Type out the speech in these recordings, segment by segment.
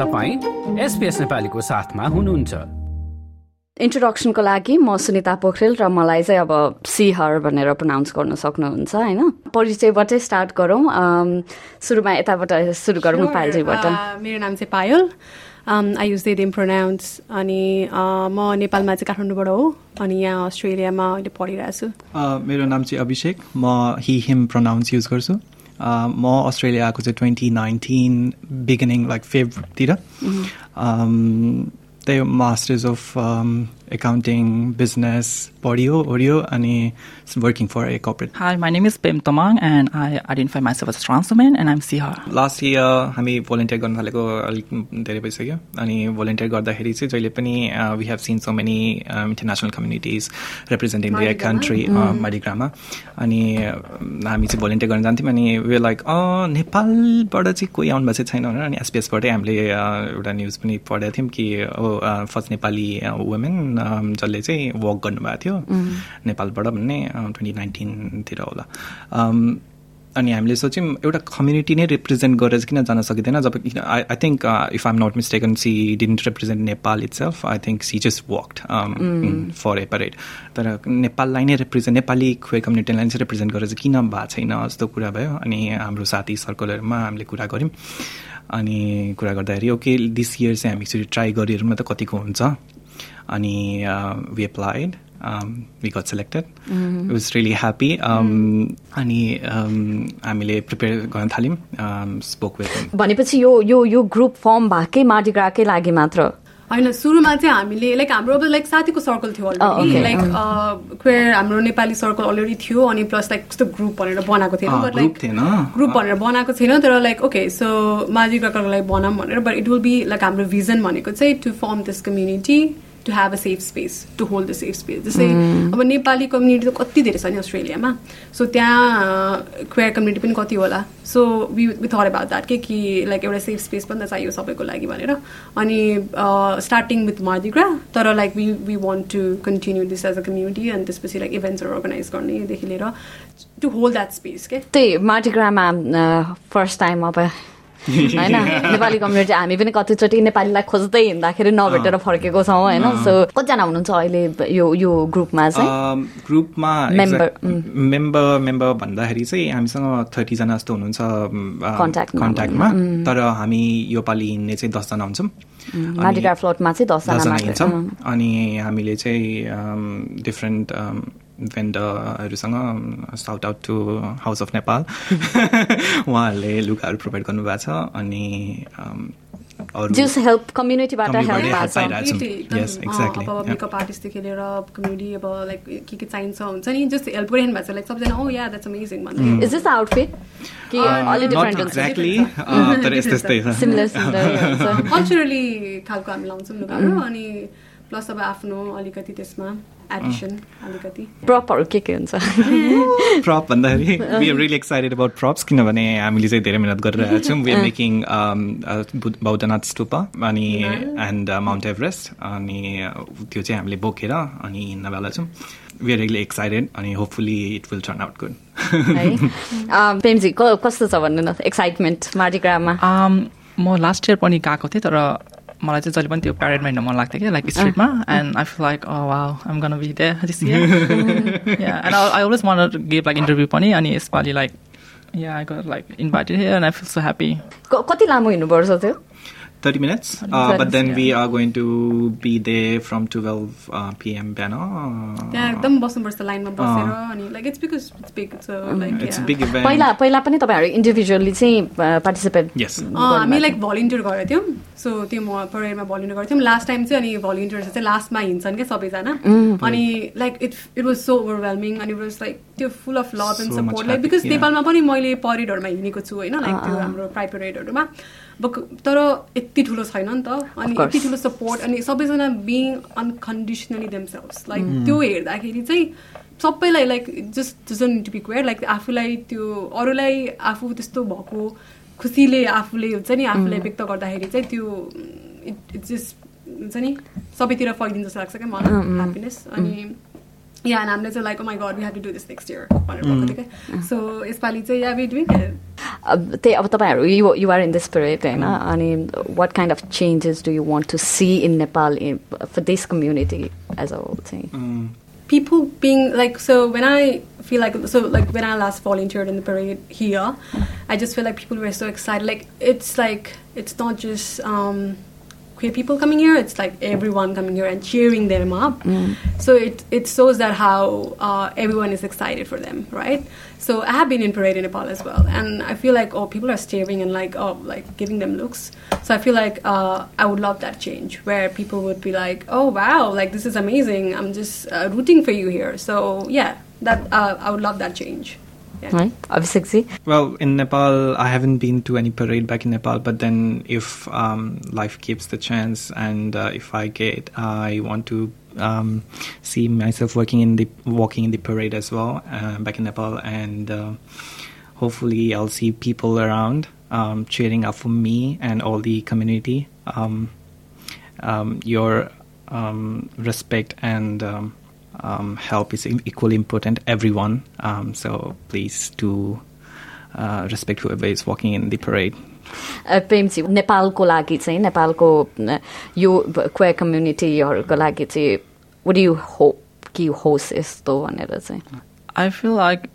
तपाईँ एसपिएस नेपालीको साथमा हुनुहुन्छ। इन्ट्रोडक्सनको लागि म सुनिता पोखरेल र मलाई चाहिँ अब सिहर भनेर प्रोनाउन्स गर्न सक्नुहुन्छ होइन? परिचयबाटै स्टार्ट गरौँ। सुरुमा यताबाट सुरु गरौँ पायलजीबाट मेरो नाम चाहिँ Payal. I use they them pronouns अनि म नेपालमा चाहिँ काठमाडौँबाट हो। अनि यहाँ अस्ट्रेलियामा अहिले पढिरहेको छु। मेरो नाम चाहिँ अभिषेक। म हि हिम प्रोनाउन्स युज गर्छु। Um, more Australia because the 2019 beginning like February, mm-hmm. Um, they are masters of um, accounting, business, audio, audio, and working for a corporate. Hi, my name is Pem Tamang, and I identify myself as a trans woman, and I'm Siha. Last year, हामी volunteer गर्न थालेको अलिक धेरै भइसक्यो अनि volunteer गर्दाखेरि चाहिँ जहिले पनि we have seen so many international communities representing the country माडिग्रामा अनि हामी चाहिँ भोलिन्टियर गर्न जान्थ्यौँ अनि वे लाइक नेपालबाट चाहिँ कोही आउनु भएको छैन भनेर अनि एसपिएसबाटै हामीले एउटा न्युज पनि पढेको थियौँ कि फर्स्ट नेपाली वुमेन जसले चाहिँ वक गर्नुभएको थियो नेपालबाट भन्ने ट्वेन्टी नाइन्टिनतिर होला। अनि हामीले सोच्यौँ एउटा कम्युनिटी नै रिप्रेजेन्ट गरेर किन जान सकिँदैन जब I I think if I'm not mistaken she didn't represent Nepal itself I think she just worked for a parade तर नेपाललाई नै रिप्रेजेन्ट नेपाली खुवे कम्युनिटीलाई चाहिँ रिप्रेजेन्ट गरेर चाहिँ किन भएको छैन जस्तो कुरा भयो। अनि हाम्रो साथी सर्कलहरूमा हामीले कुरा गऱ्यौँ। अनि कुरा गर्दाखेरि ओके दिस इयर चाहिँ हामी एकचोटि ट्राई गरिहेरौँ त कतिको हुन्छ। अनि we applied we got selected was really happy अनि हामीले प्रिपेयर गर्न थाल्यौँ स्पोक विथ भनेपछि यो यो यो ग्रुप फर्म भएकै मार्डिग्राकै लागि मात्र? होइन सुरुमा चाहिँ हामीले लाइक हाम्रो अब लाइक साथीको सर्कल थियो अलरेडी लाइक क्वेयर हाम्रो नेपाली सर्कल अलरेडी थियो अनि प्लस लाइक कस्तो ग्रुप भनेर बनाएको थिएन बट लाइक ग्रुप भनेर बनाएको थिएन तर लाइक ओके सो माजिग्राको लागि बनाऊँ भनेर but it will be like हाम्रो भिजन भनेको चाहिँ to form this community to have a safe space to hold the safe space जस्तै अब नेपाली कम्युनिटी त कति धेरै छ नि अस्ट्रेलियामा सो त्यहाँ क्वेयर कम्युनिटी पनि कति होला. सो वी वि थर अबाउट द्याट के कि लाइक एउटा सेफ स्पेस पनि त चाहियो सबैको लागि भनेर. अनि स्टार्टिङ विथ मार्दिग्रा तर like we we want to continue this as a community अनि त्यसपछि लाइक इभेन्ट्सहरू अर्गनाइज गर्नेदेखि लिएर टु होल्ड द्याट स्पेस के? त्यही मार्टिग्रामा फर्स्ट टाइम अब होइन? नेपाली कम्युनिटी हामी पनि कतिचोटि नेपालीलाई खोज्दै हिँड्दाखेरि नभेटेर फर्केको छौँ होइन? सो कतिजना हुनुहुन्छ अहिले यो यो ग्रुपमा चाहिँ? ग्रुपमा मेम्बर मेम्बर मेम्बर भन्दाखेरि चाहिँ हामीसँग थर्टीजना जस्तो हुनुहुन्छ कन्ट्याक्टमा तर हामी यो पालि हिँड्ने चाहिँ दसजना हुन्छौँ। फ्लोटमा चाहिँ दसजना हिँड्छौँ। अनि हामीले चाहिँ different भेन्डरहरूसँग sought out to House of Nepal उहाँहरूले लुगाहरू प्रोभाइड गर्नुभएको छ अनि हेल्प कम्युनिटीबाट मेकअप आर्टिस्टदेखि लिएर कम्युनिटी अब लाइक के के चाहिन्छ हुन्छ नि जस्ट हेल्प गरिरहनु भएको छ। लाइक सबजना ओ या द्याट्स अमेजिङ भन्दै। इज दिस आउटफिट कि अलि डिफरेन्ट हुन्छ तर यस्तै यस्तै सिमिलर सिमिलर कल्चरली खालको हामी लाउँछौँ लुगाहरू अनि प्लस अब आफ्नो अलिकति त्यसमा एडिसन अलिकति। प्रपहरू के के हुन्छ? प्रप भन्दाखेरि we are really excited about props किनभने हामीले चाहिँ धेरै मिहिनेत गरिरहेको छौँ। We are making Boudhanath stupa अनि एन्ड माउन्ट एभरेस्ट अनि त्यो चाहिँ हामीले बोकेर अनि हिँड्नवाला छौँ। वी आर रियली एक्साइटेड अनि hopefully it will turn out good Premji कस्तो छ भन्नु न? एक्साइटमेन्ट मार्टिग्रामा म। लास्ट इयर पनि गएको थिएँ तर मलाई चाहिँ जहिले पनि त्यो प्यारेडमा हिँड्न मन लाग्थ्यो क्या like स्ट्रिटमा and I feel like wow I'm gonna be there this and I always want give like interview पनि अनि यसपालि like yeah I got like invited and I feel so happy कति लामो हिँड्नुपर्छ त्यो? 30 minutes. Uh, but then we are going to be there from 12 uh, p.m. बिहान त्यहाँ एकदम बस्नुपर्छ लाइनमा बसेर अनि like it's because it's big like it's big event पहिला पहिला पनि तपाईँहरू इन्डिभिजुअली चाहिँ पार्टिसिपेट यस हामी लाइक भलिन्टियर गरेको थियौँ। सो त्यो म परेडमा भलिन्टियर गरेको थियौँ। लास्ट टाइम चाहिँ अनि भलिन्टियर चाहिँ लास्टमा हिँड्छन् क्या सबैजना। अनि like it it was so overwhelming अनि वाज लाइक त्यो full of love and support like because नेपालमा पनि मैले परेडहरूमा हिँडेको छु होइन? लाइक त्यो हाम्रो प्राइभ परेडहरूमा तर यति ठुलो छैन नि त। अनि यति ठुलो सपोर्ट अनि सबैजना बिङ अनकन्डिसनली देमसेल्भ्स लाइक त्यो हेर्दाखेरि चाहिँ सबैलाई like just doesn't to be queer like आफूलाई त्यो अरूलाई आफू त्यस्तो भएको खुसीले आफूले हुन्छ नि आफूलाई व्यक्त गर्दाखेरि चाहिँ त्यो इट इट्स जस्ट हुन्छ नि सबैतिर फैलिन्छ जस्तो लाग्छ क्या मलाई ह्याप्पिनेस अनि या हामीले चाहिँ like my god we have to do this next year भनेर भएको थियो क्या सो यसपालि चाहिँ या वी डुइङ त्यही अब तपाईँहरू you you're in this parade होइन अनि what kind of changes do you want to see in Nepal for this community as a whole चाहिँ people being like so when i feel like so like when i last volunteered in the parade here i just feel like people were so excited like it's like it's not just um queer people coming here. It's like everyone coming here and cheering them up. Mm. So it, it shows that how uh, everyone is excited for them, right? So I have been in Parade in Nepal as well, and I feel like oh, people are staring and like oh, like giving them looks. So I feel like uh, I would love that change where people would be like, oh wow, like this is amazing. I'm just uh, rooting for you here. So yeah, that uh, I would love that change. Yeah. Right, obviously. Well, in Nepal, I haven't been to any parade back in Nepal, but then if um, life gives the chance and uh, if I get, I want to um, see myself working in the walking in the parade as well uh, back in Nepal, and uh, hopefully I'll see people around um, cheering up for me and all the community. Um, um, your um, respect and um, help is equally important everyone um, so please do uh, respect whoever is walking in the parade Premji नेपालको लागि चाहिँ नेपालको यो queer कम्युनिटीहरूको लागि चाहिँ would you hope कि होस् यस्तो भनेर चाहिँ I feel like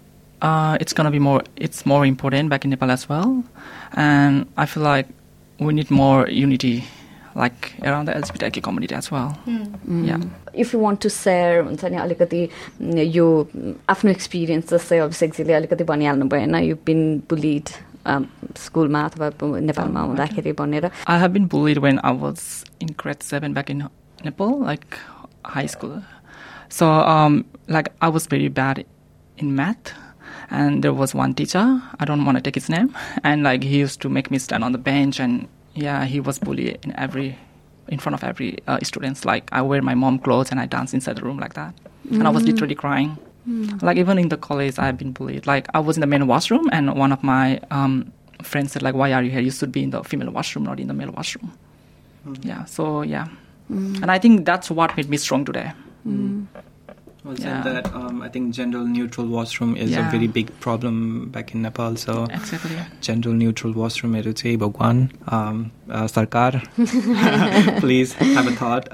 it's going to be more it's more important back in nepal as well and i feel like we need more unity like around the LGBTQ community as well. Mm. Yeah. If you want to share हुन्छ नि अलिकति यो आफ्नो experience जस्तै अब सेक्सीले अलिकति भनिहाल्नु भएन यु बिन बुलिड स्कुलमा अथवा नेपालमा हुँदाखेरि भनेर I have been bullied when I was in grade seven back in Nepal like high school so like I was very bad in math and there was one teacher i don't want to take his name and like he used to make me stand on the bench and yeah, he was bullied in every, in front of every uh, students. Like I wear my mom clothes and I dance inside the room like that, mm. and I was mm. literally crying. Mm. Like even in the college, I've been bullied. Like I was in the main washroom, and one of my um, friends said, "Like, why are you here? You should be in the female washroom, not in the male washroom." Mm. Yeah. So yeah, mm. and I think that's what made me strong today. Mm. Also, yeah. that um, I think gender neutral washroom is yeah. a very big problem back in Nepal. So, exactly. gender neutral washroomहरू चाहिँ भगवान् सरकार please have a thought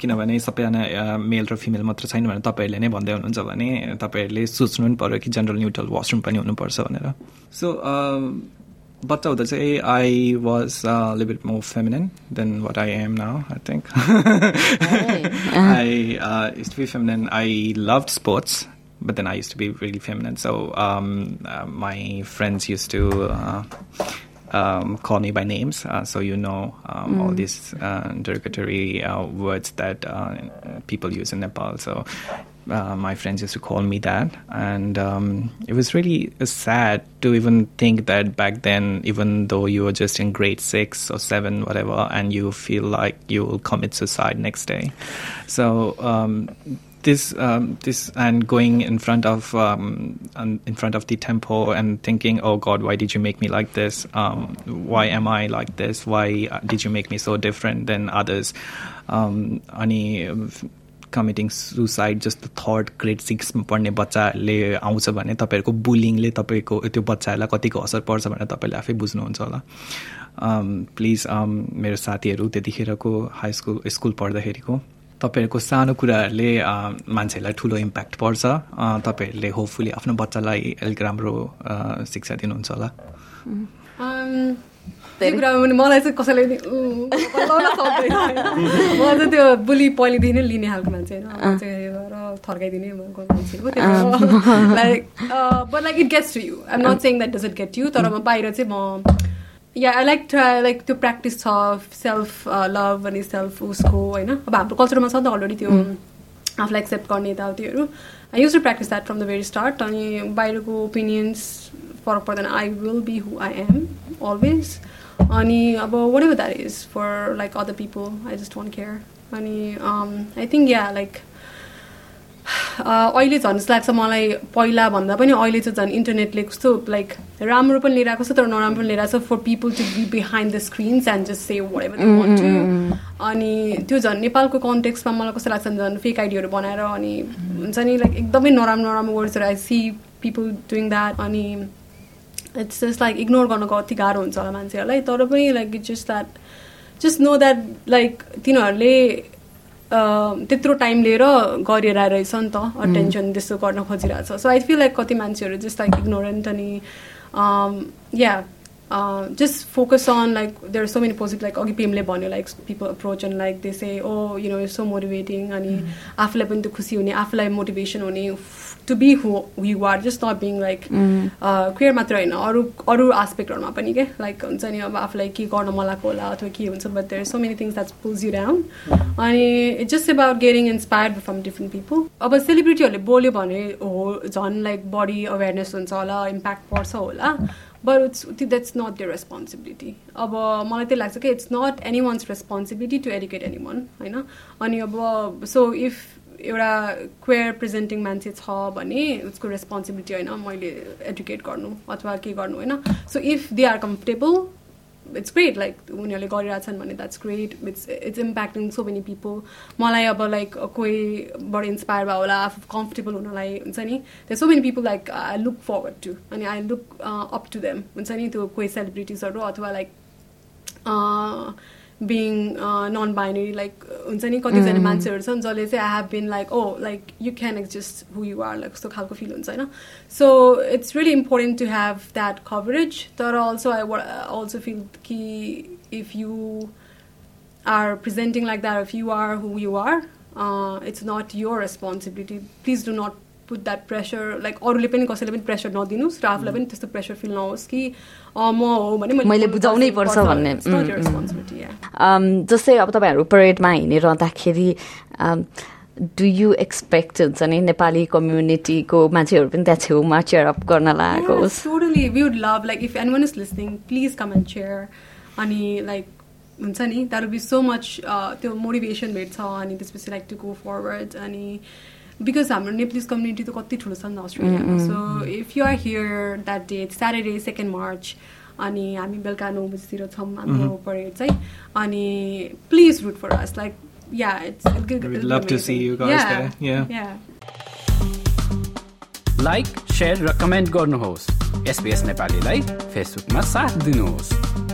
किनभने सबैजना मेल र female मात्र छैन भने तपाईँहरूले नै भन्दै हुनुहुन्छ भने तपाईँहरूले सोच्नु पनि पऱ्यो कि जेनरल न्युट्रल वासरुम पनि हुनुपर्छ भनेर so but I would say I was uh, a little bit more feminine than what I am now. I think. I uh, used to be feminine. I loved sports, but then I used to be really feminine. So um, uh, my friends used to. Uh, um, call me by names, uh, so you know um, mm. all these uh, derogatory uh, words that uh, people use in Nepal. So uh, my friends used to call me that, and um, it was really sad to even think that back then, even though you were just in grade six or seven, whatever, and you feel like you will commit suicide next day. So um, this um, this and going in front of um, in front of the temple and thinking, oh God, why did you make me like this? Um, why am I like this? Why uh, did you make me so different than others? Um, any committing suicide जस्तो third grade सिक्समा पढ्ने बच्चाले आउँछ भने तपाईँहरूको बुलिङले तपाईँको त्यो बच्चाहरूलाई कतिको असर पर्छ भनेर तपाईँले आफै बुझ्नुहुन्छ होला प्लिज um, um, मेरो साथीहरू त्यतिखेरको हाई स्कुल स्कुल पढ्दाखेरिको तपाईँहरूको सानो कुराहरूले मान्छेलाई ठुलो इम्प्याक्ट पर्छ। तपाईँहरूले होपफुली आफ्नो बच्चालाई अलिक राम्रो शिक्षा दिनुहुन्छ होला। त्यो कुरामा पनि मलाई चाहिँ कसैले मलाई चाहिँ त्यो बुली पहिलेदेखि नै लिने खालको मान्छे होइन। चाहिँ थर्काइदिने मान्छे हो like but like it gets to you I'm not saying that does it get you तर म बाहिर चाहिँ म yeah I like try like त्यो प्र्याक्टिस छ सेल्फ लभ अनि सेल्फ उसको होइन अब हाम्रो कल्चरमा छ नि त अलरेडी त्यो आफूलाई एक्सेप्ट गर्ने यताउतिहरू I use to practice that from the very start अनि बाहिरको ओपिनियन्स फरक पर्दैन I will be who I am always अनि अब whatever that is for like other people I just want care अनि आई थिङ्क या लाइक अहिले झन् जस्तो लाग्छ मलाई पहिला भन्दा पनि अहिले चाहिँ झन् इन्टरनेटले कस्तो लाइक राम्रो पनि लिइरहेको छ तर नराम्रो पनि लिइरहेको छ for people to be behind the screens and just say whatever अनि त्यो झन् नेपालको कन्टेक्समा मलाई कस्तो लाग्छ झन् फेक आइडीहरू बनाएर अनि हुन्छ नि लाइक एकदमै नराम्रो नराम्रो वर्ड्सहरू I see people doing that अनि इट्स जस्ट लाइक इग्नोर गर्नको अति गाह्रो हुन्छ होला मान्छेहरूलाई तर पनि like it's just that just know that like तिनीहरूले त्यत्रो टाइम लिएर गरेर रहेछ नि त अटेन्सन त्यस्तो गर्न खोजिरहेछ। सो आई फिल लाइक कति मान्छेहरू जस्ट लाइक इग्नोरेन्ट अनि या just focus on like there are so many positive like अघि पिएमले भन्यो like people approach and like they say oh you know so motivating अनि आफूलाई पनि त्यो खुसी हुने आफूलाई मोटिभेसन हुने to be who you are just not being like clear मात्र होइन अरू अरू आस्पेक्टहरूमा पनि के लाइक हुन्छ नि अब आफूलाई के गर्न मन लागेको होला अथवा के हुन्छ but there so many things that's pulls you down अनि it's just about getting inspired from different people अब सेलिब्रिटीहरूले बोल्यो भने हो झन् लाइक बडी अवेरनेस हुन्छ होला इम्प्याक्ट पर्छ होला but it's that's not the responsibility अब मलाई त्यही लाग्छ कि it's not anyone's responsibility to educate anyone होइन? अनि अब सो इफ एउटा क्वेयर प्रेजेन्टिङ मान्छे छ भने उसको रेस्पोन्सिबिलिटी होइन मैले एडुकेट गर्नु अथवा के गर्नु होइन? So if they are comfortable it's great like उनीहरूले गरिरहेछन् भने that's great it's it's impacting so many people मलाई अब लाइक कोहीबाट इन्सपायर भयो होला आफू कम्फर्टेबल हुनलाई हुन्छ नि त्यो so many people like I look forward to अनि I look up to them हुन्छ नि त्यो कोही सेलिब्रिटिजहरू अथवा like being non binary like हुन्छ नि कतिजना मान्छेहरू छन् जसले चाहिँ I have been like oh like you can exist who you are like कस्तो खालको फिल हुन्छ होइन? So it's really important to have that coverage तर अल्सो आई अल्सो फिल कि if you are presenting like that if you are who you are it's not your responsibility please do not put that pressure like अरूले पनि कसैले पनि pressure नदिनुहोस् र आफूलाई पनि त्यस्तो प्रेसर फिल नहोस् कि म हो भने मैले बुझाउनै पर्छ भन्ने जस्तै अब तपाईँहरू परेडमा हिँडिरहँदाखेरि डु यु एक्सपेक्ट हुन्छ नि नेपाली कम्युनिटीको मान्छेहरू पनि त्यहाँ छेउमा चेयर अप गर्न लागेको होस् totally we would love like if anyone is listening please come and cheer अनि लाइक हुन्छ नि द्याट बी सो मच त्यो मोटिभेसन भेट्छ अनि त्यसपछि लाइक टु गो फरवर्ड अनि बिकज हाम्रो नेपालिज कम्युनिटी त कति ठुलो छ नि अस्ट्रेलियामा so if you are here that day Saturday second March अनि हामी बेलुका नौ बजीतिर छौँ हाम्रो परेड चाहिँ। अनि please root for us like yeah it's like share र कमेन्ट गर्नुहोस्। एसपिएस नेपालीलाई फेसबुकमा साथ दिनुहोस्।